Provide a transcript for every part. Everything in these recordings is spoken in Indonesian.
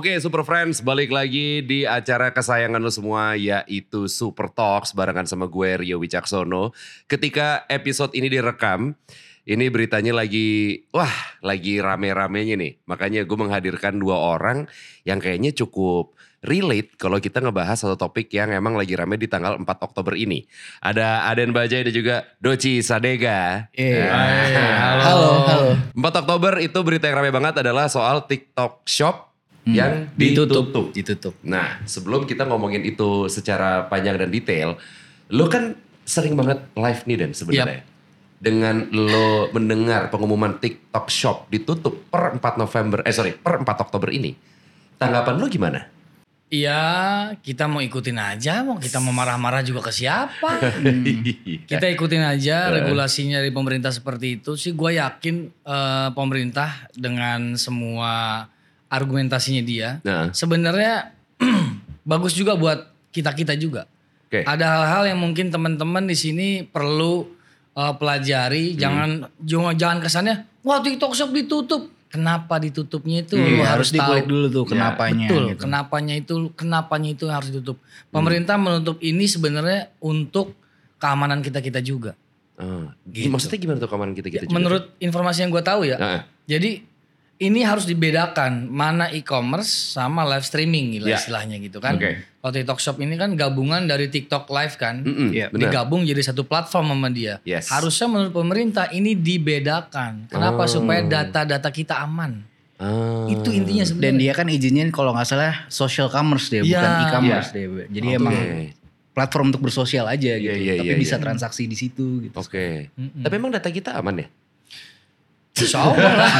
Oke Super Friends balik lagi di acara kesayangan lo semua yaitu Super Talks barengan sama gue Rio Wicaksono. Ketika episode ini direkam, ini beritanya lagi wah lagi rame-ramenya nih. Makanya gue menghadirkan dua orang yang kayaknya cukup relate kalau kita ngebahas satu topik yang emang lagi rame di tanggal 4 Oktober ini. Ada Aden Bajai dan juga Doci Sadega. Iya. Ah. Halo, halo. 4 Oktober itu berita yang rame banget adalah soal TikTok Shop yang Ditutup. ditutup. Ditutup. Nah, sebelum kita ngomongin itu secara panjang dan detail, lo kan sering banget live nih dan sebenarnya. Dengan lo mendengar pengumuman TikTok Shop ditutup per 4 November, eh sorry, per 4 Oktober ini. Tanggapan lo gimana? Iya, kita mau ikutin aja, mau kita mau marah-marah juga ke siapa? kita ikutin aja regulasinya dari pemerintah seperti itu sih. Gue yakin eh, pemerintah dengan semua argumentasinya dia, Nah, sebenarnya bagus juga buat kita kita juga. oke. Ada hal-hal yang mungkin teman-teman di sini perlu eh, pelajari. Jangan jangan jangan kesannya, wah TikTok Shop ditutup. Kenapa ditutupnya itu lu Iya, harus harus tahu. dulu tuh Ya, kenapanya. Betul, gitu. kenapanya itu kenapanya itu harus ditutup. Pemerintah menutup ini sebenarnya untuk keamanan kita-kita juga. Ah, Gitu. Maksudnya gimana tuh keamanan kita kita Ya, menurut informasi yang gue tahu ya. Ah, Jadi ini harus dibedakan mana e-commerce sama live streaming gitu Ya. istilahnya gitu kan. Oke. Kalau TikTok Shop ini kan gabungan dari TikTok Live kan. mm-mm, Iya, benar. Digabung jadi satu platform sama dia. Yes. Harusnya menurut pemerintah ini dibedakan. Kenapa? Oh. Supaya data-data kita aman. Ah. Itu intinya sebenarnya. Dan dia kan izinnya kalau nggak salah social commerce deh, Iya. bukan e-commerce deh. Jadi Oke. emang platform untuk bersosial aja gitu. iya, Tapi iya, bisa iya. transaksi di situ gitu. Oke. Tapi emang data kita aman ya? Insya Allah lah.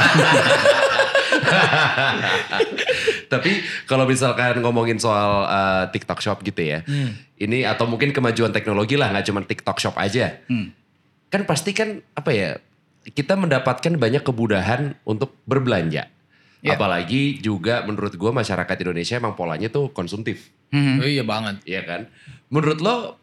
Tapi kalau misalkan ngomongin soal uh, TikTok Shop gitu ya, ini atau mungkin kemajuan teknologi lah, nggak cuma TikTok Shop aja. Hmm. Kan pasti kan apa ya, kita mendapatkan banyak kemudahan untuk berbelanja. Ya. Apalagi juga menurut gue masyarakat Indonesia emang polanya tuh konsumtif, Mhm. Oh iya banget. ya kan? Menurut lo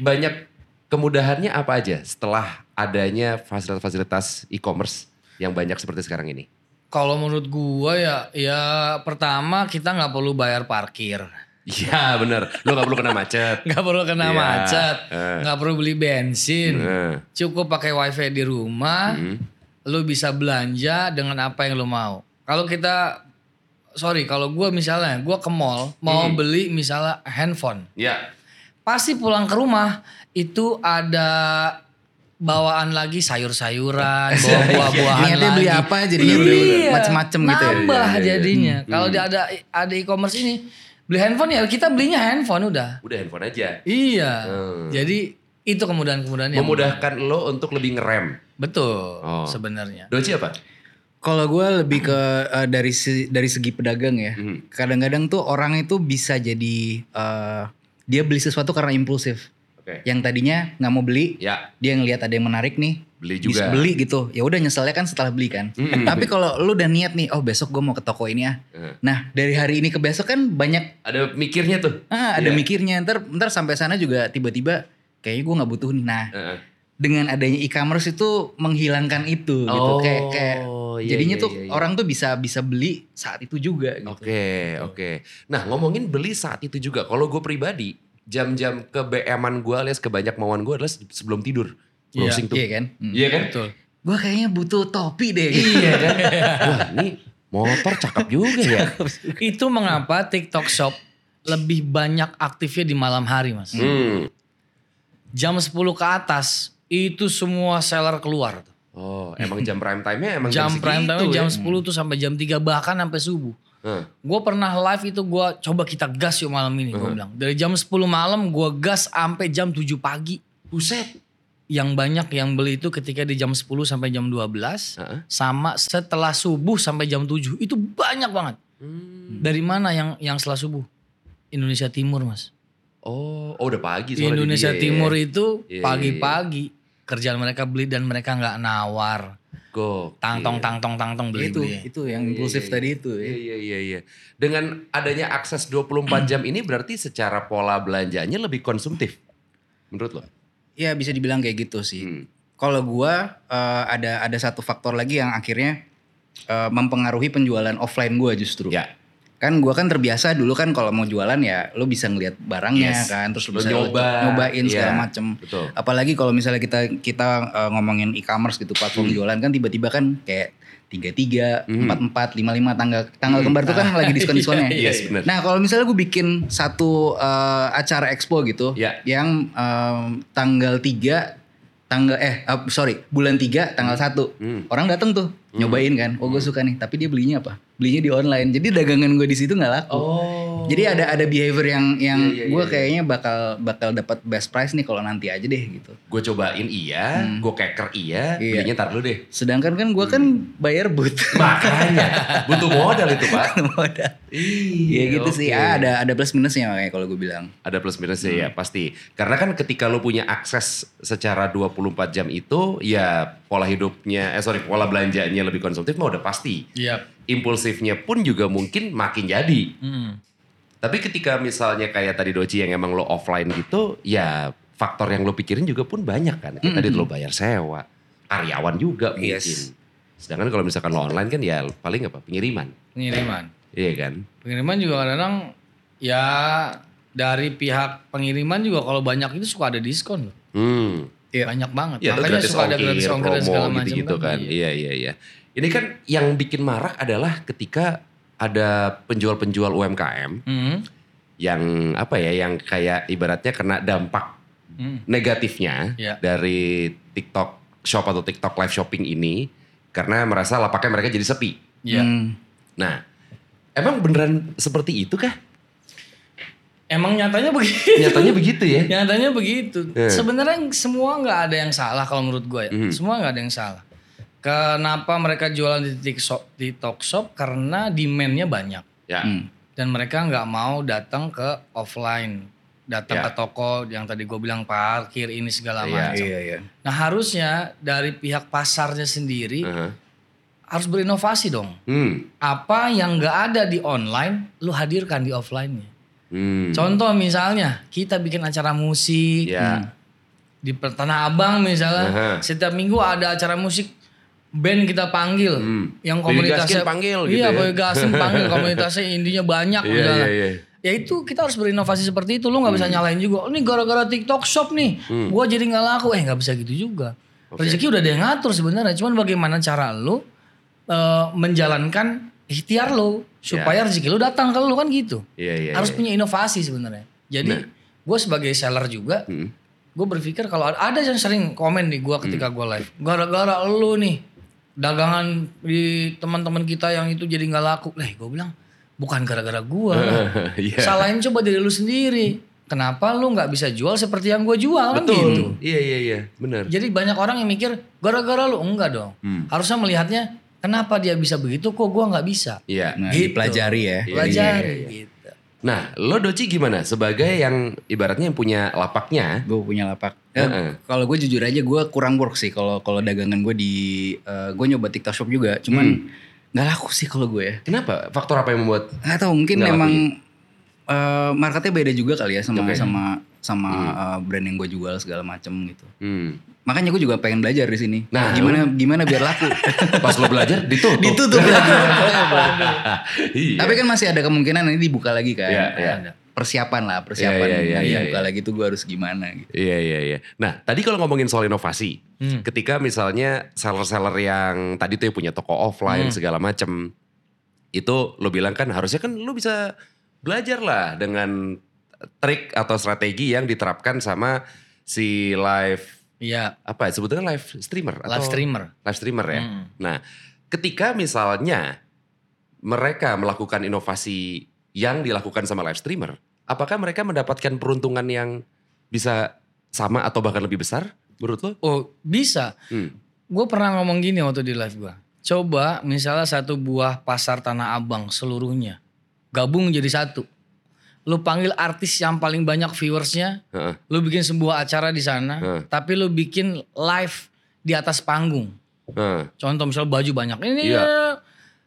banyak kemudahannya apa aja setelah adanya fasilitas-fasilitas e-commerce yang banyak seperti sekarang ini? Kalau menurut gua ya, ya pertama kita nggak perlu bayar parkir, Iya bener, lo gak perlu kena macet. nggak perlu kena Iya, macet, eh. nggak perlu beli bensin, Nah. cukup pakai wifi di rumah, Hmm. lu bisa belanja dengan apa yang lu mau. Kalau kita, sorry, kalau gua misalnya, gua ke mall mau Hmm. beli misalnya handphone, Ya, pasti pulang ke rumah itu ada bawaan lagi sayur-sayuran, bawa buah-buahan Niatnya lagi. beli apa jadinya Iya, macem-macem gitu ya. Nambah Iya, iya, iya. jadinya. Hmm. Kalau ada ada e-commerce ini beli handphone ya kita belinya handphone udah. udah handphone aja. Iya. Hmm. Jadi itu kemudahan-kemudahan yang Memudahkan lo untuk lebih ngerem. betul Oh. sebenarnya. Doci apa? Kalau gue lebih ke eh, dari si- dari segi pedagang ya. Mhm. Kadang-kadang tuh orang itu bisa jadi eh, dia beli sesuatu karena impulsif. Oke. Yang tadinya nggak mau beli, Ya, dia ngelihat ada yang menarik nih, beli bisa juga. beli gitu. Ya udah nyeselnya kan setelah beli kan. Mm-mm. Tapi kalau lu udah niat nih, oh besok gue mau ke toko ini ya. Eh, Nah dari hari ini ke besok kan banyak Ada mikirnya tuh. ah, ada Iya. mikirnya. Ntar ntar sampai sana juga tiba-tiba kayaknya gue nggak butuh nih. Nah Eh, dengan adanya e-commerce itu menghilangkan itu gitu. Oh, Kayak kayak iya, jadinya iya, tuh iya, iya. orang tuh bisa bisa beli saat itu juga gitu. Oke, oke. Nah, ngomongin beli saat itu juga. Kalau gue pribadi, jam-jam ke BM-an gue alias kebanyak mauan gue adalah sebelum tidur. Iya, Browsing tuh. Iya kan? Hmm. Iya kan? Betul. Gue kayaknya butuh topi deh. Iya kan? Wah, ini motor cakep juga ya. Itu mengapa TikTok Shop lebih banyak aktifnya di malam hari, Mas. Hmm. Jam 10 ke atas itu semua seller keluar tuh. Oh, emang jam prime time-nya emang Jam jam, prime time segitu jam ya? 10 tuh sampai jam 3 bahkan sampai subuh. Hah. Gue pernah live itu gue coba kita gas yuk malam ini gue bilang. Dari jam 10 malam gue gas sampai jam 7 pagi. Buset. Yang banyak yang beli itu ketika di jam 10 sampai jam 12. Heeh. Sama setelah subuh sampai jam 7. Itu banyak banget. Hmm. Dari mana yang yang setelah subuh? Indonesia Timur mas. Oh, oh udah pagi Di Indonesia ya. Timur itu Iya, pagi-pagi. Kerjaan mereka beli dan mereka nggak nawar. Gokil. Tangtong tangtong tangtong beli itu beli. itu yang impulsif tadi itu. Iya, Ya. iya, iya, iya. Dengan adanya akses 24 jam ini berarti secara pola belanjanya lebih konsumtif. Menurut lo? Ya bisa dibilang kayak gitu sih. Hmm. Kalau gua eh, ada ada satu faktor lagi yang akhirnya eh, mempengaruhi penjualan offline gua justru. Ya. Kan gua kan terbiasa dulu kan kalau mau jualan ya lo bisa ngeliat barangnya Yes. kan terus Lo bisa nyoba, nyobain segala iya. macem Betul. apalagi kalau misalnya kita kita uh, ngomongin e-commerce gitu Hmm. platform jualan kan tiba-tiba kan kayak tiga tiga Hmm. empat empat lima lima tanggal tanggal kembar tuh kan lagi diskon diskonnya Yes, benar. nah kalau misalnya gue bikin satu uh, acara expo gitu Ya. yang um, tanggal 3 tanggal eh uh, sorry bulan 3 tanggal 1 Hmm. orang datang tuh nyobain kan? Oh gue suka nih. Tapi dia belinya apa? Belinya di online. Jadi dagangan gue di situ nggak laku. Oh. Jadi ada ada behavior yang yang Iya, iya, gue iya. kayaknya bakal bakal dapat best price nih kalau nanti aja deh gitu Gue cobain iya, gue keker iya, Iya. belinya tar dulu deh. sedangkan kan gue kan bayar but Makanya butuh modal itu pak. modal Iya gitu sih oke. ah, ada ada plus minusnya makanya kalau gue bilang Ada plus minusnya ya pasti. Karena kan ketika lo punya akses secara 24 jam itu ya pola hidupnya, eh sorry pola belanjanya lebih konsumtif mah udah pasti. Iya. Impulsifnya pun juga mungkin makin jadi. Hmm. Tapi ketika misalnya kayak tadi Doci yang emang lo offline gitu, ya faktor yang lo pikirin juga pun banyak kan. Kayak tadi lo bayar sewa, karyawan juga mungkin. Yes. Sedangkan kalau misalkan lo online kan ya paling apa pengiriman, Pengiriman. iya kan? Pengiriman juga kadang-kadang ya dari pihak pengiriman juga kalau banyak itu suka ada diskon loh. Hmm. Iya. Banyak banget. Ya, Makanya suka ada gratis ongkir dan segala macam gitu-gitu kan. Iya. Iya, iya, iya. Ini kan yang bikin marak adalah ketika ada penjual-penjual UMKM Hmm. yang apa ya, yang kayak ibaratnya kena dampak Hmm. negatifnya Iya. dari TikTok Shop atau TikTok live shopping ini karena merasa lapaknya mereka jadi sepi. Iya. Hmm. Nah, emang beneran seperti itu kah? Emang nyatanya begitu. Nyatanya begitu ya? Nyatanya begitu. Eh. Sebenarnya semua nggak ada yang salah kalau menurut gue ya. Mhm. Semua nggak ada yang salah. Kenapa mereka jualan di TikTok, di talk shop? Karena demand-nya banyak. Ya. Hmm. Dan mereka nggak mau datang ke offline. Datang Ya. ke toko yang tadi gue bilang parkir ini segala Iya. macam. iya iya Nah harusnya dari pihak pasarnya sendiri Aha. harus berinovasi dong. Hmm. Apa yang nggak ada di online, lu hadirkan di offline-nya. Hmm. Contoh misalnya kita bikin acara musik Ya. di Tanah Abang misalnya, Aha. setiap minggu ada acara musik band kita panggil Hmm. yang komunitasnya Gaskin panggil gitu iya ya. Gaskin panggil komunitasnya indinya banyak misalnya. iya, iya. Ya itu kita harus berinovasi seperti itu. Lu nggak bisa nyalain juga. Ini gara-gara TikTok Shop nih, Hmm. gua jadi nggak laku. Eh nggak bisa gitu juga. Rezeki udah ada yang ngatur sebenarnya. Cuman bagaimana cara lu eh, menjalankan ikhtiar lu supaya rezeki lu datang ke lu kan gitu. Iya, iya. harus iya. punya inovasi sebenarnya. Jadi Nah. gue sebagai seller juga, Hmm. gue berpikir kalau ada, ada yang sering komen di gue ketika gue live, gara-gara lu nih dagangan di teman-teman kita yang itu jadi nggak laku. Lah, gue bilang bukan gara-gara gue. Iya. Salahin coba diri lu sendiri. Kenapa lu nggak bisa jual seperti yang gue jual kan Betul. gitu. Iya, iya, iya. Benar. Jadi banyak orang yang mikir gara-gara lu enggak dong. Hmm. Harusnya melihatnya kenapa dia bisa begitu kok gue nggak bisa. Iya. nah Gitu. dipelajari ya Iya, Pelajari gitu. Nah, lo Doci gimana? Sebagai yang ibaratnya yang punya lapaknya. gue punya lapak Eh, Heeh. kalau gue jujur aja gue kurang work sih kalau kalau dagangan gue di gue nyoba TikTok shop juga Hmm. cuman nggak laku sih kalau gue ya Kenapa? Faktor apa yang membuat? nggak tahu mungkin memang eh, marketnya beda juga kali ya sama Oke. sama sama eh, brand yang gue jual segala macem gitu Hmm. makanya gue juga pengen belajar di sini Nah, gimana gimana biar laku Pas lo belajar ditutup. ditutup lagi Iya. tapi kan masih ada kemungkinan ini dibuka lagi kan Iya, iya. Ada. persiapan lah persiapan Iya, iya, iya, iya, dibuka iya. lagi tuh gue harus gimana gitu Iya iya iya. Nah tadi kalau ngomongin soal inovasi, Hmm. ketika misalnya seller-seller yang tadi tuh yang punya toko offline Hmm. segala macem, itu lo bilang kan harusnya kan lo bisa belajar lah dengan trik atau strategi yang diterapkan sama si live Iya, apa ya sebetulnya live streamer atau live streamer. live streamer ya. Hmm. Nah ketika misalnya mereka melakukan inovasi yang dilakukan sama live streamer, apakah mereka mendapatkan peruntungan yang bisa sama atau bahkan lebih besar menurut lo? Oh bisa. Hmm. Gue pernah ngomong gini waktu di live gue. Coba misalnya satu buah pasar Tanah Abang seluruhnya. Gabung jadi satu. Lu panggil artis yang paling banyak viewersnya. Heeh. Lu bikin sebuah acara di sana. Heeh. Tapi lu bikin live di atas panggung. Heeh. Contoh misalnya baju banyak. Ini Iya. eh,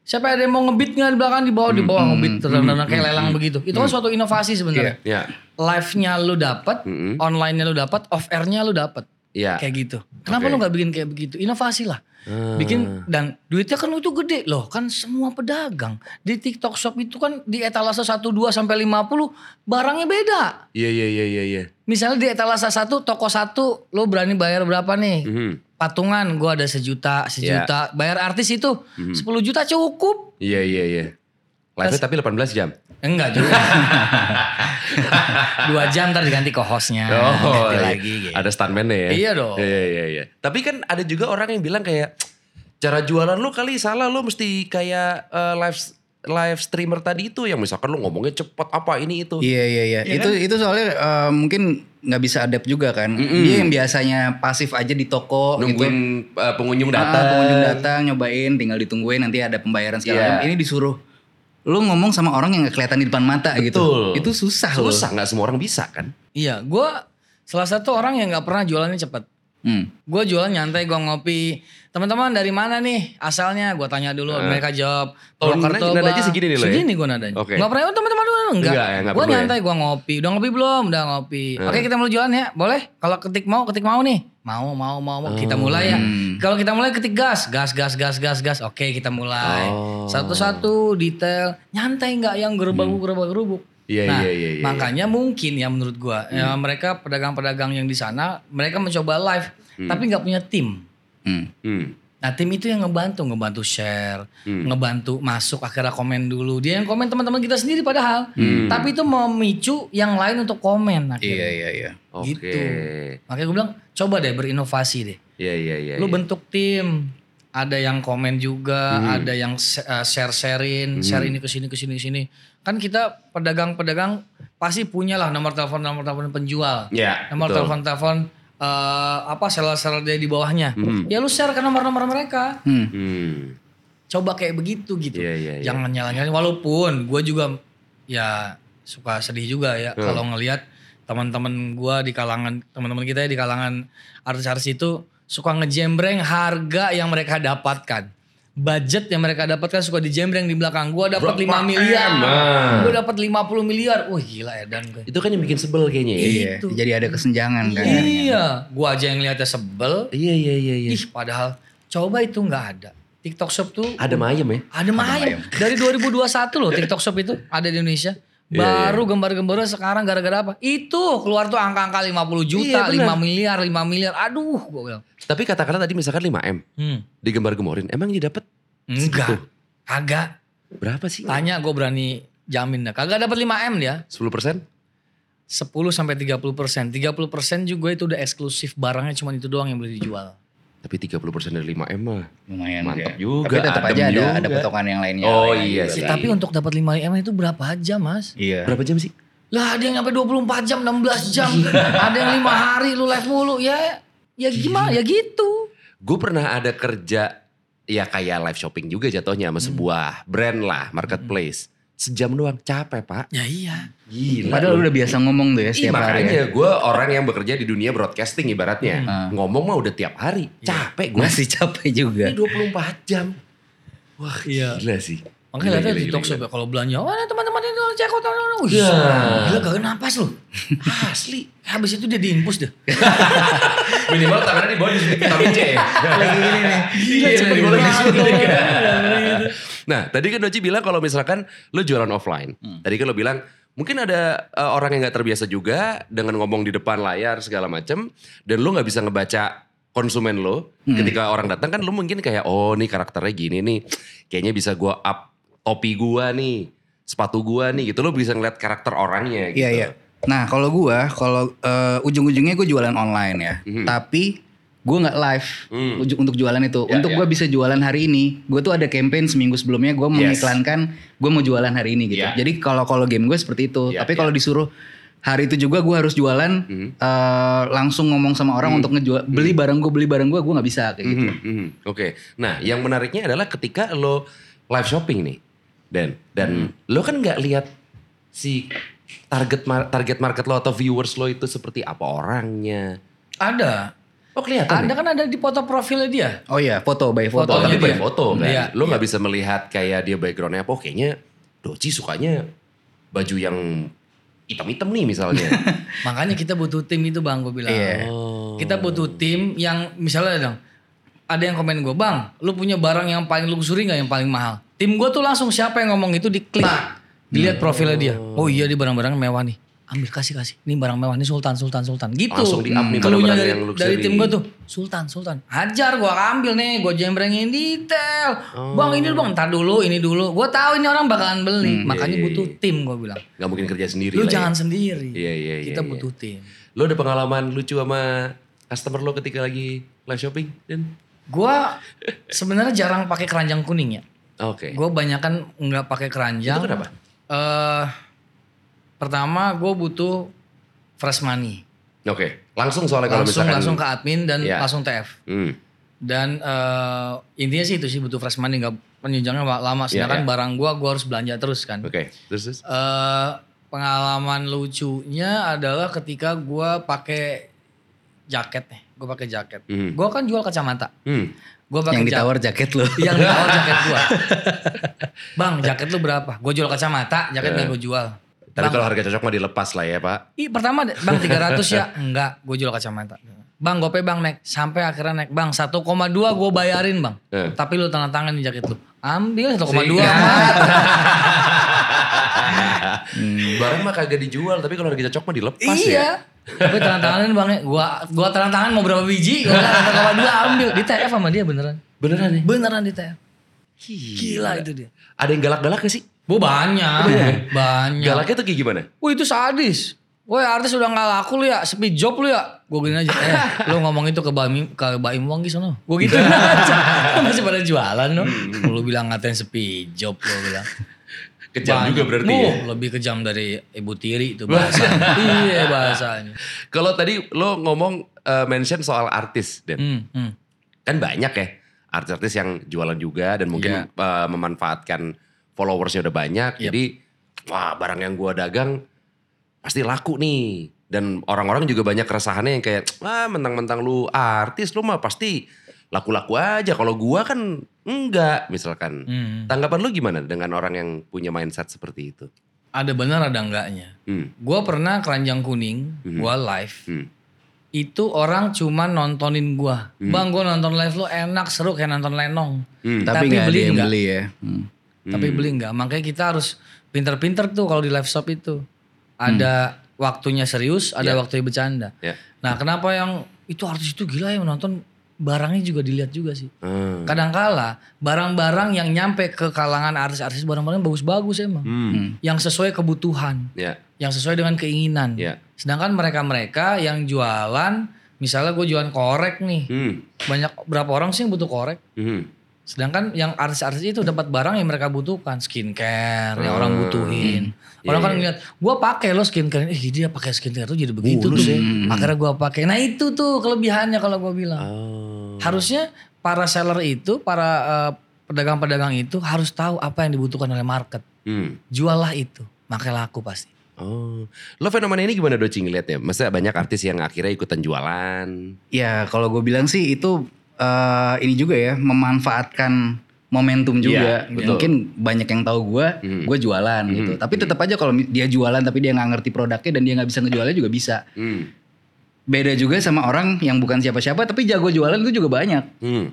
siapa ada yang mau ngebit nggak di belakang di bawah di bawah ngebit terus kayak lelang begitu. Itu kan suatu inovasi sebenarnya. Ya. Live-nya lu dapat, Mm-mm. online-nya lu dapat, off air-nya lu dapat. Iya. Kayak gitu. Kenapa Oke. lu nggak bikin kayak begitu? Inovasi lah. Ah. Bikin dan duitnya kan itu gede loh. Kan semua pedagang di TikTok Shop itu kan di etalase 1 2 sampai 50 barangnya beda. Iya iya iya iya iya. Misalnya di etalase 1 toko 1 lo berani bayar berapa nih? Mhm. Patungan gua ada sejuta, sejuta. Bayar artis itu 10 juta cukup. Iya iya iya. Live tapi 18 jam. Enggak juga. Dua jam ntar diganti ke hostnya. Oh, iya. lagi. gitu. ada stuntman ya. Iya dong. Iya iya iya. Tapi kan ada juga orang yang bilang kayak cara jualan lu kali salah lu mesti kayak eh, live live streamer tadi itu yang misalkan lu ngomongnya cepet apa ini itu. Iya iya iya. Iya itu itu soalnya eh, mungkin nggak bisa adapt juga kan. Dia yang biasanya pasif aja di toko gitu. Nungguin eh, pengunjung Ah, datang. pengunjung datang nyobain tinggal ditungguin nanti ada pembayaran segala Iya. macam. Ini disuruh lu ngomong sama orang yang nggak kelihatan di depan mata Betul. gitu. Itu susah loh. Susah nggak semua orang bisa kan? Iya, gua salah satu orang yang nggak pernah jualannya cepet. Hmm. Gue jualan nyantai, gue ngopi. Teman-teman dari mana nih asalnya? Gue tanya dulu, mereka jawab. Oh, Purwokerto, nada- nadanya Bang." segini nih lo ya? Segini gue nadanya. Oke. Gak pernah, "Oh, teman-teman dulu. Enggak, Enggak ya, gue ya? nyantai, gue ngopi. Udah ngopi belum? Udah ngopi. Oke kita mulai jualan ya, boleh? Kalau ketik mau, ketik mau nih. Mau, mau, mau, mau. Kita Oh. mulai ya. Hmm. Kalau kita mulai ketik gas, gas, gas, gas, gas, gas. Oke kita mulai. Oh. Satu-satu detail. Nyantai nggak yang gerubuk, gerubuk, gerubuk. Iya Nah, iya iya. iya. makanya mungkin ya menurut gua ya mereka pedagang-pedagang yang di sana mereka mencoba live tapi nggak punya tim. Hmm. Hmm. Nah tim itu yang ngebantu, ngebantu share, Hmm. ngebantu masuk akhirnya komen dulu. Dia yang komen teman-teman kita sendiri padahal, Hmm. tapi itu memicu yang lain untuk komen. Iya Akhirnya. iya iya. Oke. Gitu. Makanya gue bilang coba deh berinovasi deh. Iya iya iya. Lu iya. bentuk tim, ada yang komen juga, Hmm. ada yang share sharein, share ini ke sini ke sini ke sini. Kan kita pedagang-pedagang pasti punya lah nomor telepon nomor telepon penjual, Iya. nomor betul. telepon telepon eh, apa seller-seller dia di bawahnya. Hmm. Ya lu share ke nomor-nomor mereka. Hmm. Hmm. Coba kayak begitu gitu. Iya iya iya. Jangan nyala-nyalain walaupun gue juga ya suka sedih juga ya Hmm. kalau ngelihat teman-teman gue di kalangan teman-teman kita ya di kalangan artis-artis itu suka ngejembreng harga yang mereka dapatkan. Budget yang mereka dapatkan suka dijembreng di belakang. Gua dapat Berapa 5 miliar. Nah. Gua dapat 50 miliar. Wah gila edan gue. Itu kan yang bikin sebel kayaknya ya. Iya. Itu. Jadi ada kesenjangan kan. Iya, gua aja yang lihatnya sebel. Iya iya iya iya. Ih, padahal coba itu nggak ada. TikTok Shop tuh Ada mayem ya? Ada mayem. Dari 2021 loh TikTok Shop itu ada di Indonesia. Iya, Baru gambar-gambarnya sekarang gara-gara apa? Itu keluar tuh angka-angka 50 juta, Iya, benar. 5 miliar, 5 miliar. Aduh, gue bilang. Tapi katakanlah tadi misalkan 5M. Hmm. Digembar-gemorin. Emang dia dapat Enggak. Kagak. berapa sih? Tanya gue berani jamin dah. Kagak dapat 5 M dia. 10 persen? 10 sampai 30 persen. 30 persen juga itu udah eksklusif barangnya cuma itu doang yang boleh dijual. Tapi 30 persen dari 5M mah. Lumayan Mantap ya. juga, Tapi tetap aja ada juga. ada potongan yang lainnya. Oh, lainnya iya juga sih. kan. Tapi untuk dapat 5 M itu berapa aja mas? Iya. Berapa jam sih? Lah ada yang sampai 24 jam, 16 jam. ada yang 5 hari lu live mulu. Ya ya gimana? Ya gitu. Gue pernah ada kerja ya kayak live shopping juga jatuhnya sama sebuah brand lah, marketplace. Sejam doang, capek pak. Ya iya. Gila. Padahal lu. udah biasa ngomong tuh ya Ih, setiap hari. makanya ya. gue orang yang bekerja di dunia broadcasting ibaratnya. Hmm. Ngomong mah udah tiap hari. Capek gue. Masih capek juga. Ini 24 jam. Wah Iya. gila sih. Makanya gila, di talk shop ya kalau belanja, wah ada teman-teman itu cek kota. Wih, Ya. gila gak napas lu. Asli. Habis itu dia diinpus deh. Minimal tangannya di bawah disuntik vitamin C. Lagi gini nih. Gila, Iya, cepet di banget. Iya, Nah tadi kan Doci bilang kalau misalkan lo jualan offline. Tadi kan lo bilang mungkin ada eh, orang yang gak terbiasa juga dengan ngomong di depan layar segala macem. Dan lo gak bisa ngebaca konsumen lo. Ketika orang datang kan lo mungkin kayak oh nih karakternya gini nih. Kayaknya bisa gua up topi gua nih. Sepatu gua nih gitu. Lo bisa ngeliat karakter orangnya gitu. Iya iya. Nah kalau gua kalau eh, ujung-ujungnya gue jualan online ya. Mhm. Tapi gue nggak live Hmm. untuk jualan itu. Ya, untuk ya. gue bisa jualan hari ini, gue tuh ada campaign seminggu sebelumnya gue mengiklankan gue mau jualan hari ini gitu. Ya. Jadi kalau kalau game gue seperti itu. Ya, Tapi ya. kalau disuruh hari itu juga gue harus jualan Mhm. eh, langsung ngomong sama orang untuk ngejual beli barang gue beli barang gue gue nggak bisa kayak gitu. Mhm, mhm. Oke. Nah, yang menariknya adalah ketika lo live shopping nih, dan dan lo kan nggak lihat si target mar- target market lo atau viewers lo itu seperti apa orangnya. Ada. Oh kelihatan. Ada ya? kan ada di foto profilnya dia. Oh iya foto by foto. Oh, Fotonya tapi by dia. foto kan. Iya, lo nggak bisa melihat kayak dia backgroundnya apa. Oh, kayaknya Doci sukanya baju yang hitam-hitam nih misalnya. Makanya kita butuh tim itu bang, gue bilang. Iya. oh. Kita butuh tim yang misalnya dong, ada yang komen gue, bang, lu punya barang yang paling luxury nggak yang paling mahal? Tim gue tuh langsung siapa yang ngomong itu diklik, dilihat profilnya dia. Oh iya di barang-barang mewah nih. Ambil kasih kasih. Ini barang mewah nih Sultan Sultan Sultan. Gitu. Langsung nih Keluhnya barang-barang dari, yang luxury. dari tim gue tuh Sultan Sultan. Hajar gue ambil nih, gue jembrengin detail. Bang ini bang, ntar dulu, ini dulu. Gue tahu ini orang bakalan beli. Makanya iya, butuh iya. tim gue bilang. Gak mungkin kerja sendiri Lu lah ya. jangan sendiri. Iya, iya, iya, Kita iya. butuh tim. Lo ada pengalaman lucu sama customer lo ketika lagi live shopping? Dan Gua sebenarnya jarang pakai keranjang kuning ya. Oke. Gue banyak kan nggak pakai keranjang. Itu kenapa? Eh, pertama gue butuh fresh money. Oke. Langsung soalnya kalau Langsung misalkan. langsung ke admin dan Iya. langsung TF. Hmm. Dan eh, intinya sih itu sih butuh fresh money nggak penunjangnya lama. Iya, Sedangkan iya. barang gua gua harus belanja terus kan. Oke. Terus terus. Eh, pengalaman lucunya adalah ketika gua pakai jaket nih. Gue pakai jaket. Hmm. Gua kan jual kacamata. Hmm. Gue pakai Yang ditawar jaket lo. yang ditawar jaket gua. Bang, jaket lu berapa? Gue jual kacamata, jaket Eh. nggak gue jual. Tapi kalau harga cocok mah dilepas lah ya pak. Ih, pertama bang 300 ya? Enggak, gue jual kacamata. Bang, gope bang naik. Sampai akhirnya naik. Bang, 1,2 gue bayarin bang. Eh. Tapi lu tanda tangan di jaket lu. Ambil 1,2 Sih. amat. Barang mah kagak dijual tapi kalau harga cocok mah dilepas ya. iya. Tapi tanda tanganin bang. Gua, gua tanda tangan mau berapa biji. Gua 1,2 ambil. Di TF sama dia beneran. Beneran nih. Beneran di TF. Gila itu dia. Ada yang galak-galak gak sih? Bu banyak. Banyak. Galaknya tuh kayak gimana? Wah itu sadis. Woi artis udah gak laku lu ya, speed job lu ya. Gue gini aja, eh lu ngomong itu ke Baim, ke Baim Wong sono. Gue gitu aja. Masih pada jualan lu. Lu bilang ngatain speed job lu bilang. Kejam Banyak. juga berarti ya. Lebih kejam dari Ibu Tiri itu bahasa. iya bahasanya. Kalau tadi lo ngomong eh, mention soal artis dan Hmm, hmm. kan banyak ya artis-artis yang jualan juga dan mungkin Iya. eh, memanfaatkan followersnya udah banyak. Yep. Jadi wah barang yang gua dagang pasti laku nih. Dan orang-orang juga banyak keresahannya yang kayak wah mentang-mentang lu artis lu mah pasti laku-laku aja. Kalau gua kan enggak misalkan. Hmm. Tanggapan lu gimana dengan orang yang punya mindset seperti itu? Ada benar ada enggaknya. Hmm. Gue pernah keranjang kuning, Mhm. gua live. Hmm. Itu orang cuma nontonin gua. Bang gue nonton live lu enak seru kayak nonton Lenong. Hmm. Tapi Tapi nggak ada beli yang nggak? beli ya. Hmm. Tapi beli nggak makanya kita harus pinter-pinter tuh kalau di live shop itu ada waktunya serius ada Ya. waktunya bercanda Ya. nah kenapa yang itu artis itu gila yang menonton barangnya juga dilihat juga sih Hmm. kadangkala barang-barang yang nyampe ke kalangan artis-artis barang-barang bagus-bagus emang Hmm. yang sesuai kebutuhan Ya. yang sesuai dengan keinginan Ya. sedangkan mereka-mereka yang jualan misalnya gue jualan korek nih Hmm. banyak berapa orang sih yang butuh korek Hmm. Sedangkan yang artis-artis itu dapat barang yang mereka butuhkan, skincare yang Hmm. orang butuhin. Orang Iya, kan iya. ngeliat, gue pakai lo skincare, eh dia pakai skincare tuh jadi begitu Mulus tuh. ya. Akhirnya gue pakai. Nah itu tuh kelebihannya kalau gue bilang. Oh. Harusnya para seller itu, para eh, pedagang-pedagang itu harus tahu apa yang dibutuhkan oleh market. Hmm. Juallah itu, makanya laku pasti. Oh, lo fenomena ini gimana Doci ngeliatnya? Maksudnya banyak artis yang akhirnya ikutan jualan. Ya kalau gue bilang sih itu eh, ini juga ya memanfaatkan momentum juga. Iya, betul. Mungkin banyak yang tahu gue, Hmm. gue jualan gitu. Tapi tetap aja kalau dia jualan tapi dia nggak ngerti produknya dan dia nggak bisa ngejualnya juga bisa. Hmm. Beda juga sama orang yang bukan siapa-siapa tapi jago jualan itu juga banyak. Hmm.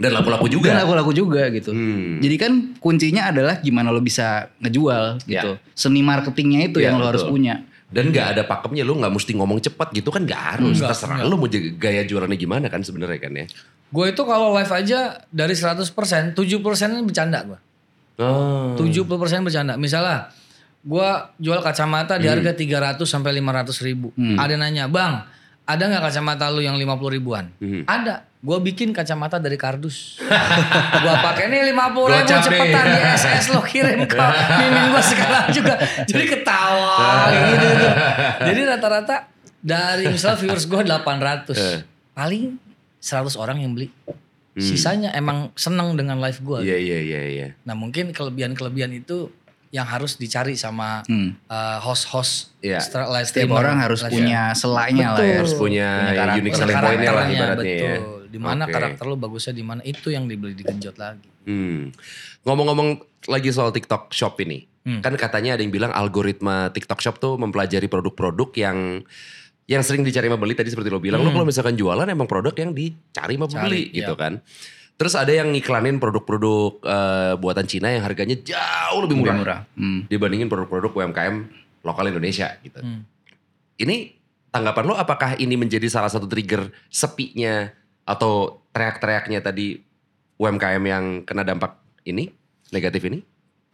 Dan laku-laku Dan juga. laku-laku juga gitu. Hmm. Jadi kan kuncinya adalah gimana lo bisa ngejual gitu. Ya. Seni marketingnya itu Ya, yang lo harus punya. Dan nggak ada pakemnya, lo nggak mesti ngomong cepat gitu kan nggak harus. Enggak, Terserah lo mau jaga gaya jualannya gimana kan sebenarnya kan ya. Gue itu kalau live aja dari 100%, 70% bercanda gue. Oh. 70% bercanda. Misalnya gua jual kacamata di harga 300 sampai 500 ribu. Ada nanya, "Bang, ada nggak kacamata lu yang 50 ribuan?" Hmm. Ada. Gua bikin kacamata dari kardus. gua pakai nih 50 ribu Gocap nih. cepetan di SS lo kirim ke mimin gua sekarang juga. Jadi ketawa gitu, gitu. Jadi rata-rata dari misalnya viewers gua 800. Eh. Paling 100 orang yang beli. Sisanya emang seneng dengan live gua. Iya iya iya iya. Nah mungkin kelebihan-kelebihan itu yang harus dicari sama Hmm. uh, host-host Iya. stra- live Setiap streamer. orang harus Live punya selanya lah ya. Harus punya, karakter. unique selling point-nya lah ibaratnya ya. betul. Di mana Oke. karakter lo bagusnya di mana itu yang dibeli digenjot lagi. Hmm. Ngomong-ngomong lagi soal TikTok Shop ini. Hmm. Kan katanya ada yang bilang algoritma TikTok Shop tuh mempelajari produk-produk yang yang sering dicari pembeli tadi seperti lo bilang, lo kalau misalkan jualan emang produk yang dicari sama pembeli Hmm. Cari, gitu iya. kan. Terus ada yang ngiklanin produk-produk eh, buatan Cina yang harganya jauh lebih murah, Lebih murah. Hmm. dibandingin produk-produk UMKM lokal Indonesia gitu. Hmm. Ini tanggapan lo apakah ini menjadi salah satu trigger sepinya atau teriak-teriaknya tadi UMKM yang kena dampak ini negatif ini?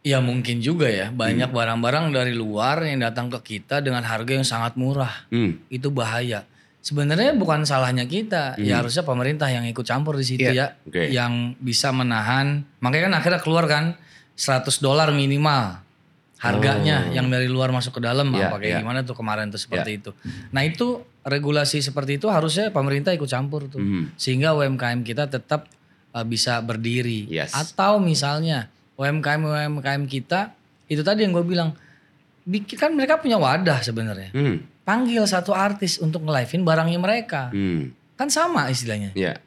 Ya mungkin juga ya, Hmm. banyak barang-barang dari luar yang datang ke kita dengan harga yang sangat murah. Hmm. Itu bahaya. Sebenarnya bukan salahnya kita, ya harusnya pemerintah yang ikut campur di situ Iya. ya, Oke. yang bisa menahan. Makanya kan akhirnya keluar kan 100 dolar minimal harganya yang dari luar masuk ke dalam Iya, apa kayak iya. gimana tuh kemarin tuh seperti itu. Nah itu regulasi seperti itu harusnya pemerintah ikut campur tuh, Hmm. sehingga UMKM kita tetap uh, bisa berdiri. Yes. Atau misalnya UMKM UMKM kita itu tadi yang gue bilang, bikin kan mereka punya wadah sebenarnya. Hmm. Panggil satu artis untuk nge-live-in barangnya mereka. Hmm. Kan sama istilahnya. Ya.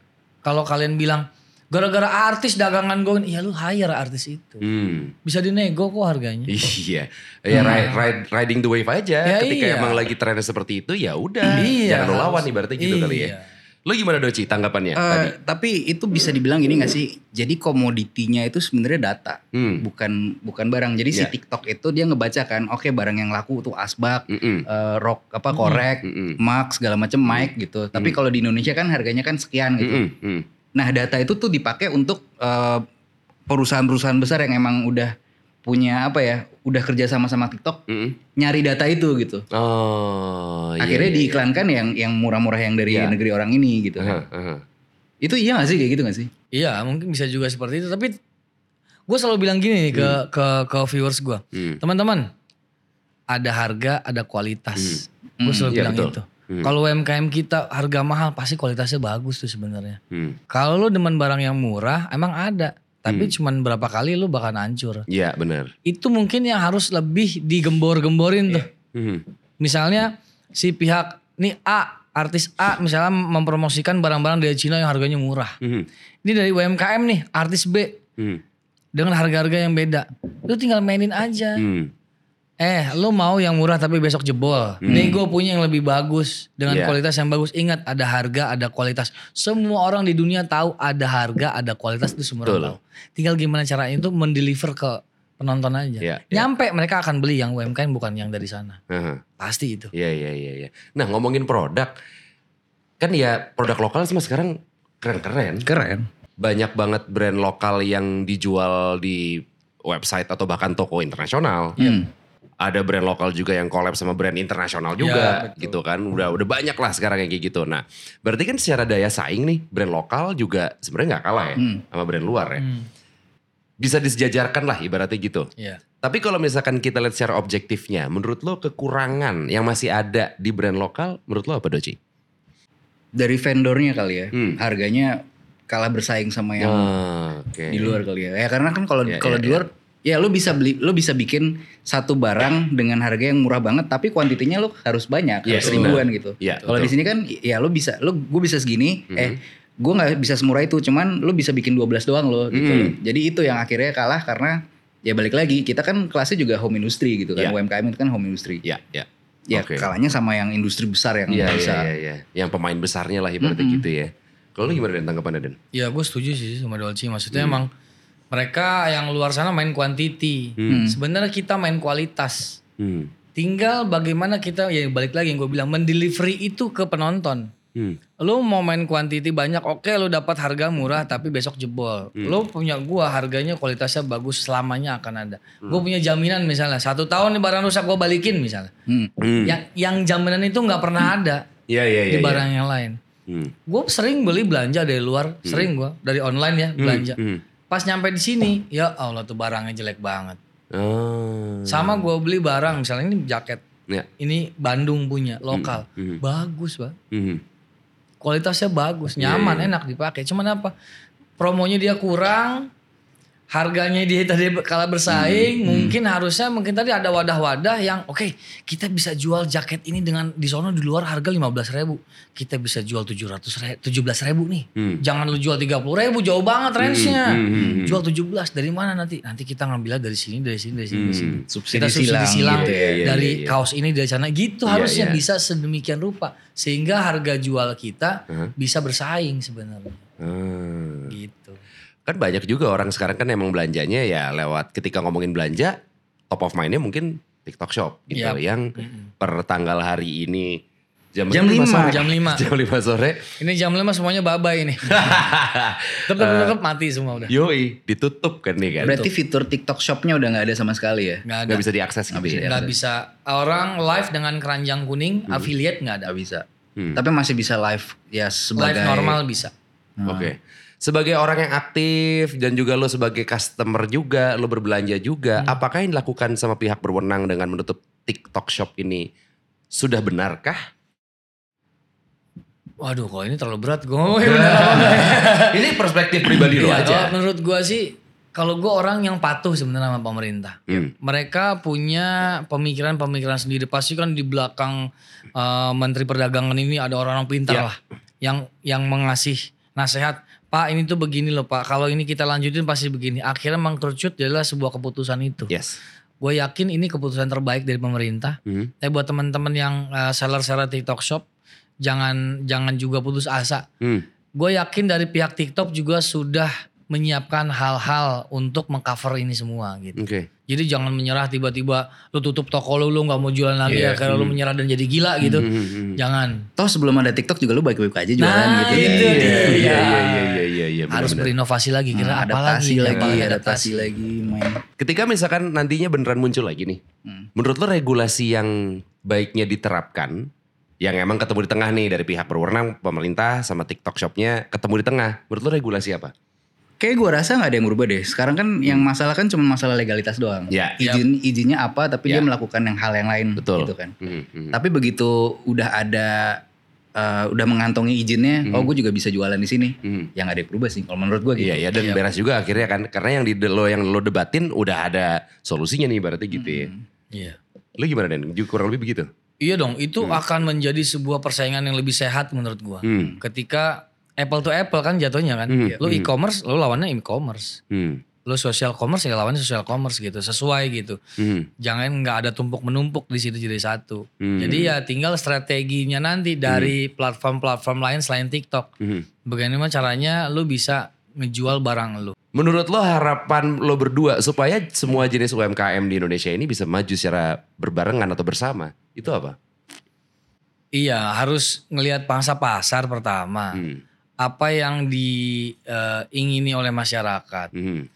Kalau kalian bilang gara-gara artis dagangan gue, ya lu hire artis itu. Hmm. Bisa dinego kok harganya. Iya, ya ride, ride- riding the wave aja. Ya, Ketika iya. emang lagi trennya seperti itu, ya udah, Iya, jangan lawan ibaratnya gitu kali ya. Lo gimana Doci tanggapannya Eh, tadi? tapi itu bisa dibilang gini gak sih? Jadi komoditinya itu sebenarnya data, Hmm. bukan bukan barang. Jadi si Iya. TikTok itu dia ngebaca kan, oke barang yang laku tuh asbak, Mm-mm. eh, rock apa korek, Mm-mm. max segala macam mic gitu. Tapi kalau di Indonesia kan harganya kan sekian gitu. Mm-mm. Mm. Nah data itu tuh dipakai untuk eh, perusahaan-perusahaan besar yang emang udah punya apa ya, udah kerja sama sama TikTok Mm-mm. nyari data itu gitu. Oh, iya, Akhirnya iya, iya. diiklankan yang yang murah-murah yang dari Iya. negeri orang ini gitu. Aha, aha. Itu iya gak sih kayak gitu gak sih? Iya, mungkin bisa juga seperti itu. Tapi gue selalu bilang gini nih ke ke ke viewers gue, Hmm. teman-teman, ada harga, ada kualitas. Gue selalu Iya, bilang betul. itu. Hmm. Kalau UMKM kita harga mahal, pasti kualitasnya bagus tuh sebenarnya. Hmm. Kalau lu demen barang yang murah, emang ada. Tapi Hmm. cuman berapa kali lu bakal hancur. Iya benar. Itu mungkin yang harus lebih digembor-gemborin tuh. Hmm. Misalnya si pihak nih A, artis A misalnya mempromosikan barang-barang dari Cina yang harganya murah. Hmm. Ini dari UMKM nih, artis B Hmm. dengan harga-harga yang beda. Lu tinggal mainin aja. Hmm. Eh, lu mau yang murah tapi besok jebol. Nih gue punya yang lebih bagus dengan Iya. kualitas yang bagus. Ingat ada harga, ada kualitas. Semua orang di dunia tahu ada harga, ada kualitas itu semua orang tahu. Tinggal gimana caranya itu mendeliver ke penonton aja. Iya, iya. Nyampe mereka akan beli yang UMKM bukan yang dari sana. Aha. Pasti itu. Iya iya iya iya. Nah ngomongin produk, kan ya produk lokal sama sekarang keren-keren. Keren. Banyak banget brand lokal yang dijual di website atau bahkan toko internasional. Hmm. Ada brand lokal juga yang collab sama brand internasional Ya, juga betul. gitu kan. Udah udah banyak lah sekarang yang kayak gitu. Nah, berarti kan secara daya saing nih brand lokal juga sebenarnya nggak kalah ya Hmm. sama brand luar ya. Hmm, Bisa disejajarkan lah ibaratnya gitu. Iya. Tapi kalau misalkan kita lihat secara objektifnya, menurut lo kekurangan yang masih ada di brand lokal, menurut lo apa Doci? Dari vendornya kali ya. Hmm. Harganya kalah bersaing sama yang Ah, Oke. di luar kali ya. Ya karena kan kalau Ya, kalau ya, di luar ya lu bisa beli lu bisa bikin satu barang dengan harga yang murah banget tapi kuantitinya lu harus banyak, Yes, harus ribuan gitu. Iya, Kalau di sini kan ya lu bisa lu gue bisa segini Mhm. eh gue nggak bisa semurah itu cuman lu bisa bikin 12 doang loh gitu. Loh. Jadi itu yang akhirnya kalah karena ya balik lagi kita kan kelasnya juga home industry gitu kan. Iya. UMKM itu kan home industry. Ya, ya. Ya Oke. kalahnya sama yang industri besar yang Iya, bisa iya, iya, iya. Yang pemain besarnya lah ibaratnya Mm-mm. gitu ya. Kalau lu gimana Den tanggapannya Den? Ya gue setuju sih sama Dolce. Maksudnya Hmm. emang mereka yang luar sana main kuantiti. Hmm. Sebenarnya kita main kualitas. Hmm. Tinggal bagaimana kita ya balik lagi yang gue bilang mendelivery itu ke penonton. Hmm. Lu mau main kuantiti banyak, oke lu dapat harga murah tapi besok jebol. Hmm. Lu punya gua harganya kualitasnya bagus selamanya akan ada. Hmm. Gue punya jaminan misalnya satu tahun nih barang rusak gue balikin misalnya. Hmm. Hmm. Yang yang jaminan itu nggak pernah ada Iya, iya, iya. di iya. barang yang lain. Hmm. Gue sering beli belanja dari luar, sering gua dari online ya belanja. Hmm. Pas nyampe di sini, ya Allah tuh barangnya jelek banget. Oh. Sama gue beli barang misalnya ini jaket, Ya. ini Bandung punya lokal, Hmm. bagus bang. Hmm. kualitasnya bagus, Iya, nyaman, iya. enak dipakai. Cuman apa? Promonya dia kurang, harganya dia tadi kalah bersaing, mungkin harusnya mungkin tadi ada wadah-wadah yang oke kita bisa jual jaket ini dengan di sono di luar harga 15 ribu, kita bisa jual 700 ribu, 17 ribu nih. Hmm. Jangan lu jual 30 ribu jauh banget range-nya. hmm, hmm, hmm. Jual 17 dari mana nanti? Nanti kita ngambilnya dari sini, dari sini, dari sini, dari sini. Hmm, subsidi kita subsidi silang silang, gitu ya. Iya, dari iya, iya. kaos ini dari sana gitu Iya, harusnya iya. bisa sedemikian rupa sehingga harga jual kita Uh-huh. bisa bersaing sebenarnya Hmm. gitu. Kan banyak juga orang sekarang kan emang belanjanya ya lewat ketika ngomongin belanja top of mindnya mungkin TikTok Shop gitu Yap. yang per tanggal hari ini jam, Jam lima. sore? Jam lima. jam 5 sore Ini jam 5 semuanya babay ini. Tetep tetep mati semua udah. yoi ditutup kan nih kan Berarti fitur TikTok Shop-nya udah nggak ada sama sekali ya? Nggak ada. nggak bisa diakses gitu bisa ya Nggak bisa. Orang live dengan keranjang kuning, affiliate nggak ada. Bisa. Hmm. Tapi masih bisa live ya sebagai Live normal bisa. Oke. Sebagai orang yang aktif dan juga lo sebagai customer juga, lo berbelanja juga, Hmm. apakah yang dilakukan sama pihak berwenang dengan menutup TikTok Shop ini sudah benarkah? Waduh, kalau ini terlalu berat gue ini perspektif pribadi lo Iya, aja. kalau menurut gue sih, kalau gue orang yang patuh sebenarnya sama pemerintah. Hmm. Mereka punya pemikiran-pemikiran sendiri. Pasti kan di belakang eh, Menteri Perdagangan ini ada orang-orang pintar Ya. lah, yang yang mengasih nasihat. Pak ini tuh begini loh Pak. Kalau ini kita lanjutin pasti begini. Akhirnya mengkerucut adalah sebuah keputusan itu. Yes. Gue yakin ini keputusan terbaik dari pemerintah. Hmm. Tapi buat teman-teman yang eh, seller-seller TikTok Shop, jangan jangan juga putus asa. Hmm. Gue yakin dari pihak TikTok juga sudah menyiapkan hal-hal untuk mengcover ini semua gitu. Oke. Jadi jangan menyerah tiba-tiba lu tutup toko lu lu nggak mau jualan lagi Iya. ya karena lu menyerah dan jadi gila gitu. Hmm, hmm, hmm. Jangan. Toh sebelum ada TikTok juga lu baik-baik aja jualan Nah, gitu. itu kan. dia. Iya iya iya iya iya Harus benar-benar. berinovasi lagi kira Hmm, apa adaptasi lagi? lagi, Apa adaptasi lagi main. Ketika misalkan nantinya beneran muncul lagi nih, Hmm. menurut lo regulasi yang baiknya diterapkan, yang emang ketemu di tengah nih dari pihak berwenang, pemerintah sama TikTok shopnya ketemu di tengah, menurut lo regulasi apa? Kayak gue rasa nggak ada yang berubah deh. Sekarang kan yang masalah kan cuma masalah legalitas doang. Ya. Izin izinnya apa tapi Ya. dia melakukan yang hal yang lain Betul. gitu kan. Hmm, hmm. Tapi begitu udah ada eh, udah mengantongi izinnya, oh gue juga bisa jualan di sini. Hmm. Yang ada berubah sih kalau menurut gue gitu. Iya ya dan Iya. beres juga akhirnya kan karena yang di lo yang lo debatin udah ada solusinya nih berarti gitu ya. Iya. Lo gimana Den? Juga Kurang lebih begitu. Iya dong, itu akan menjadi sebuah persaingan yang lebih sehat menurut gua. Hmm. Ketika apple to apple kan jatuhnya kan. Hmm. Lu Hmm. e-commerce, lu lawannya e-commerce. Hmm. Lu social commerce ya lawannya social commerce gitu, sesuai gitu. Hmm. Jangan nggak ada tumpuk menumpuk di situ jadi satu. Hmm. Jadi ya tinggal strateginya nanti dari platform-platform lain selain TikTok. Hmm. Bagaimana caranya lu bisa ngejual barang lu. Menurut lo harapan lo berdua supaya semua jenis UMKM di Indonesia ini bisa maju secara berbarengan atau bersama, itu apa? Iya, harus ngelihat pangsa pasar pertama. Hmm. Apa yang diingini oleh masyarakat. Hmm.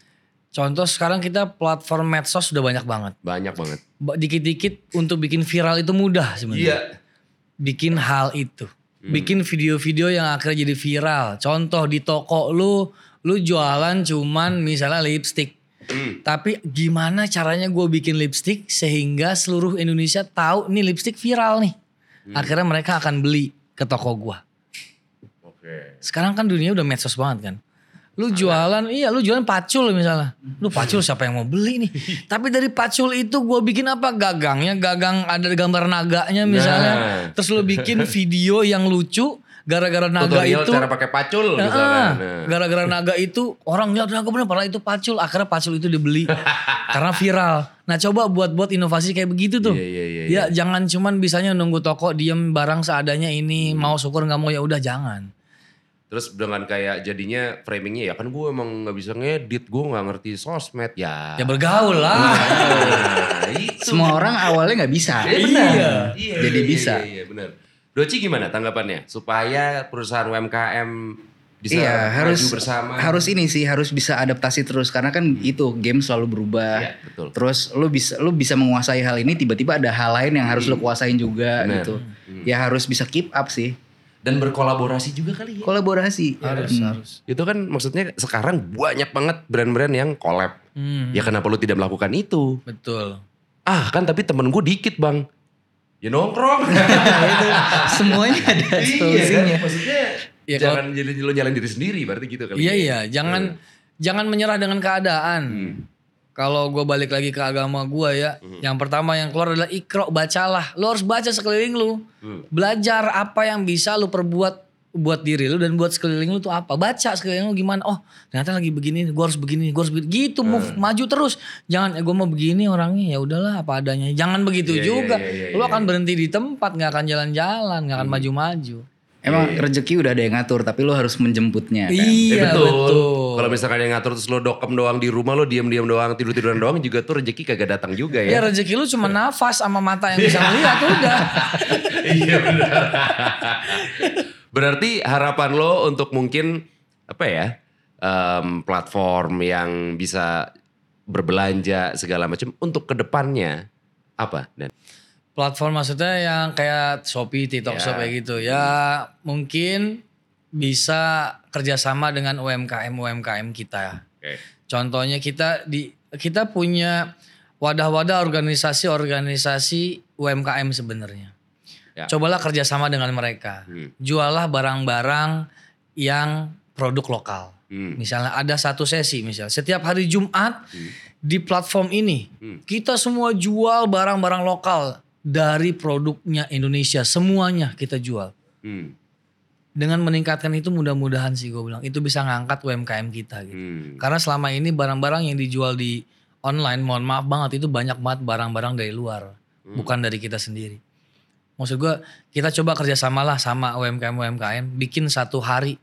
Contoh sekarang kita platform medsos sudah banyak banget. Banyak banget. Ba- Dikit-dikit untuk bikin viral itu mudah Iya. sebenarnya. Bikin hal itu. Hmm. Bikin video-video yang akhirnya jadi viral. Contoh di toko lu, lu jualan cuman misalnya lipstick. Hmm. Tapi gimana caranya gue bikin lipstick sehingga seluruh Indonesia tahu nih lipstick viral nih. Hmm. Akhirnya mereka akan beli ke toko gua. Oke. Sekarang kan dunia udah medsos banget kan. Lu jualan, iya lu jualan pacul misalnya. Lu pacul siapa yang mau beli nih. Tapi dari pacul itu gue bikin apa? Gagangnya, gagang ada gambar naganya misalnya. Nah. Terus lu bikin video yang lucu gara-gara naga Tutorial itu. cara pakai pacul Nah, misalnya. Nah. gara-gara naga itu orang lihat naga bener padahal itu pacul. Akhirnya pacul itu dibeli karena viral. Nah coba buat-buat inovasi kayak begitu tuh. Iya, iya, iya, Ya jangan cuman bisanya nunggu toko diem barang seadanya ini mau syukur nggak mau ya udah jangan. Terus dengan kayak jadinya framingnya ya kan gue emang nggak bisa ngedit, gue nggak ngerti sosmed ya. Ya bergaul lah. Nah, itu. Semua orang awalnya nggak bisa. Iya, benar. Iya, Jadi iya, bisa. Iya, iya, benar. Doci gimana tanggapannya supaya perusahaan UMKM bisa iya maju harus bersama? harus ini sih harus bisa adaptasi terus karena kan itu game selalu berubah. Iya, betul. Terus lu bisa lu bisa menguasai hal ini tiba-tiba ada hal lain yang harus lu kuasain juga Hmm. Benar. gitu. Ya harus bisa keep up sih. Dan berkolaborasi juga kali ya. Kolaborasi. harus Hmm. harus. Itu kan maksudnya sekarang banyak banget brand-brand yang collab. Hmm, Ya kenapa lu tidak melakukan itu? betul. Ah kan tapi temen gue dikit bang. Ya nongkrong. itu semuanya ada Iya kan? solusinya. Maksudnya Ya, jangan jadi lu nyalain diri sendiri berarti gitu kali. Iya ya. iya, jangan jangan menyerah dengan keadaan. Hmm. Kalau gue balik lagi ke agama gue ya, yang pertama yang keluar adalah ikro bacalah. Lo harus baca sekeliling lu, Hmm. belajar apa yang bisa lu perbuat buat diri lu dan buat sekeliling lu tuh apa. Baca sekeliling lu gimana. Oh ternyata lagi begini, gue harus begini, gue harus begini. Gitu move, maju terus. Jangan, eh, gue mau begini orangnya ya udahlah apa adanya. Jangan begitu Iya, iya, juga. iya, iya, lu iya. akan berhenti di tempat, nggak akan jalan-jalan, nggak akan maju-maju. Emang rezeki udah ada yang ngatur tapi lo harus menjemputnya kan. Iya Eh, betul. Kalau misalkan yang ngatur terus lo dokem doang di rumah lo diam-diam doang tidur-tiduran doang juga tuh rezeki kagak datang juga Ya ya. rezeki lu cuma nafas sama mata yang bisa melihat udah. Iya benar. Berarti harapan lo untuk mungkin apa ya em, platform yang bisa berbelanja segala macam untuk ke depannya apa dan Platform maksudnya yang kayak Shopee, TikTok Ya. Shop kayak gitu. Ya mungkin bisa kerjasama dengan UMKM UMKM kita. Oke. Contohnya kita di kita punya wadah-wadah organisasi-organisasi UMKM sebenarnya. Ya. Cobalah kerjasama dengan mereka. Hmm. Jualah barang-barang yang produk lokal. Hmm. Misalnya ada satu sesi misalnya setiap hari Jumat di platform ini Hmm. kita semua jual barang-barang lokal dari produknya Indonesia semuanya kita jual. Hmm. Dengan meningkatkan itu mudah-mudahan sih gue bilang itu bisa ngangkat UMKM kita gitu. Hmm. Karena selama ini barang-barang yang dijual di online mohon maaf banget itu banyak banget barang-barang dari luar bukan dari kita sendiri. Maksud gue kita coba kerjasamalah sama UMKM UMKM bikin satu hari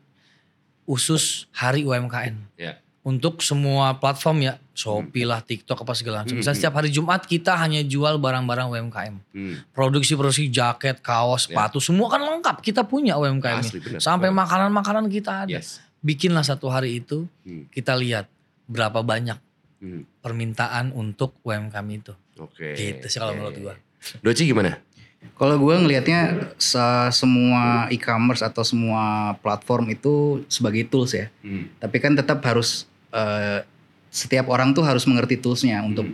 usus hari UMKM Ya. Untuk semua platform ya Shopee lah TikTok apa segala macam. Misalnya setiap hari Jumat kita hanya jual barang-barang UMKM. Hmm. Produksi-produksi jaket, kaos, sepatu semua kan lengkap kita punya UMKM. Asli, bener. Sampai makanan-makanan kita ada. Yes. Bikinlah satu hari itu Hmm. kita lihat berapa banyak Hmm. permintaan untuk UMKM itu. Oke. Gitu sih kalau Oke. menurut gua. Doci gimana? Kalau gue ngelihatnya se- semua e-commerce atau semua platform itu sebagai tools ya. Hmm. Tapi kan tetap harus eh, setiap orang tuh harus mengerti toolsnya untuk.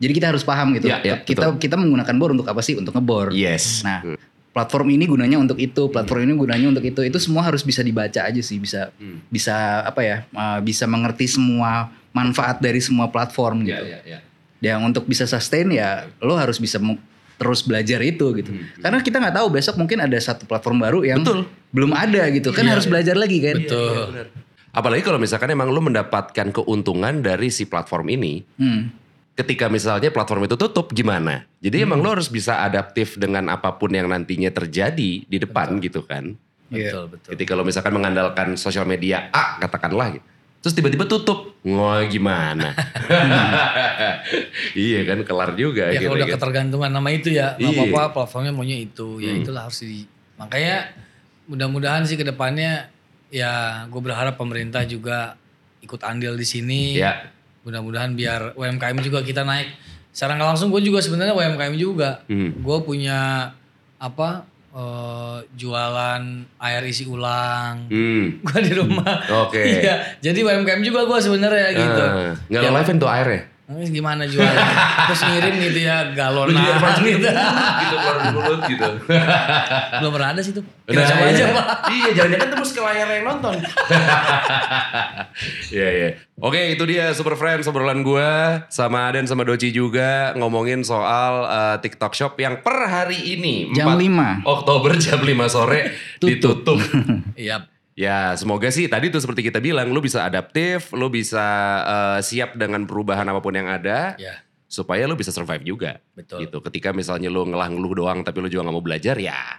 Jadi kita harus paham gitu. Ya, ya, kita kita menggunakan bor untuk apa sih? Untuk ngebor. Yes. Nah, Hmm. platform ini gunanya untuk itu, platform ini gunanya untuk itu. Itu semua harus bisa dibaca aja sih, bisa Hmm. bisa apa ya? eh, bisa mengerti semua manfaat dari semua platform Ya, gitu. ya, ya. Dan untuk bisa sustain ya lo harus bisa terus belajar itu gitu. Karena kita nggak tahu besok mungkin ada satu platform baru yang Betul. belum ada gitu. Kan harus belajar lagi kan. Betul. Apalagi kalau misalkan emang lu mendapatkan keuntungan dari si platform ini, Hmm. ketika misalnya platform itu tutup gimana? Jadi emang lu harus bisa adaptif dengan apa pun yang nantinya terjadi di depan gitu kan. Iya. Betul, betul. Jadi kalau misalkan mengandalkan sosial media A katakanlah gitu. Terus tiba-tiba tutup. Wah gimana? iya kan kelar juga Ya gitu kalau udah kan. ketergantungan nama itu ya nggak Iya. apa-apa platformnya maunya itu ya Hmm. itulah harus di makanya mudah-mudahan sih ke depannya ya gue berharap pemerintah juga ikut andil di sini Ya. mudah-mudahan biar UMKM juga kita naik secara nggak langsung gue juga sebenarnya UMKM juga Hmm. gue punya apa eh, jualan air isi ulang Hmm. gue di rumah Oke. iya jadi UMKM juga gue sebenarnya gitu Ah, nggak lo live tuh airnya? Nah, gimana jualan terus ngirim gitu ya galonan gitu gitu keluar dari mulut gitu. belum pernah ada sih tuh kita coba iya. aja pak Iya, jangan-jangan terus ke layar yang nonton. Iya, iya. Oke, itu dia Super Friends obrolan gue sama Aden sama Doci juga ngomongin soal eh, TikTok Shop yang per hari ini Jam 4 5. Oktober jam 5 sore ditutup. iya Ya semoga sih tadi tuh seperti kita bilang lu bisa adaptif, lu bisa eh, siap dengan perubahan apa pun yang ada ya supaya lu bisa survive juga. Betul. Gitu. Ketika misalnya lu ngelah-ngeluh doang tapi lu juga nggak mau belajar ya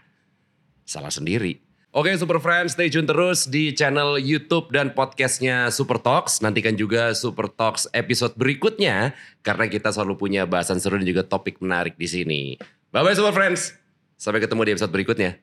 salah sendiri. Oke Super Friends stay tune terus di channel YouTube dan podcastnya Super Talks. Nantikan juga Super Talks episode berikutnya karena kita selalu punya bahasan seru dan juga topik menarik di sini. Bye bye Super Friends. Sampai ketemu di episode berikutnya.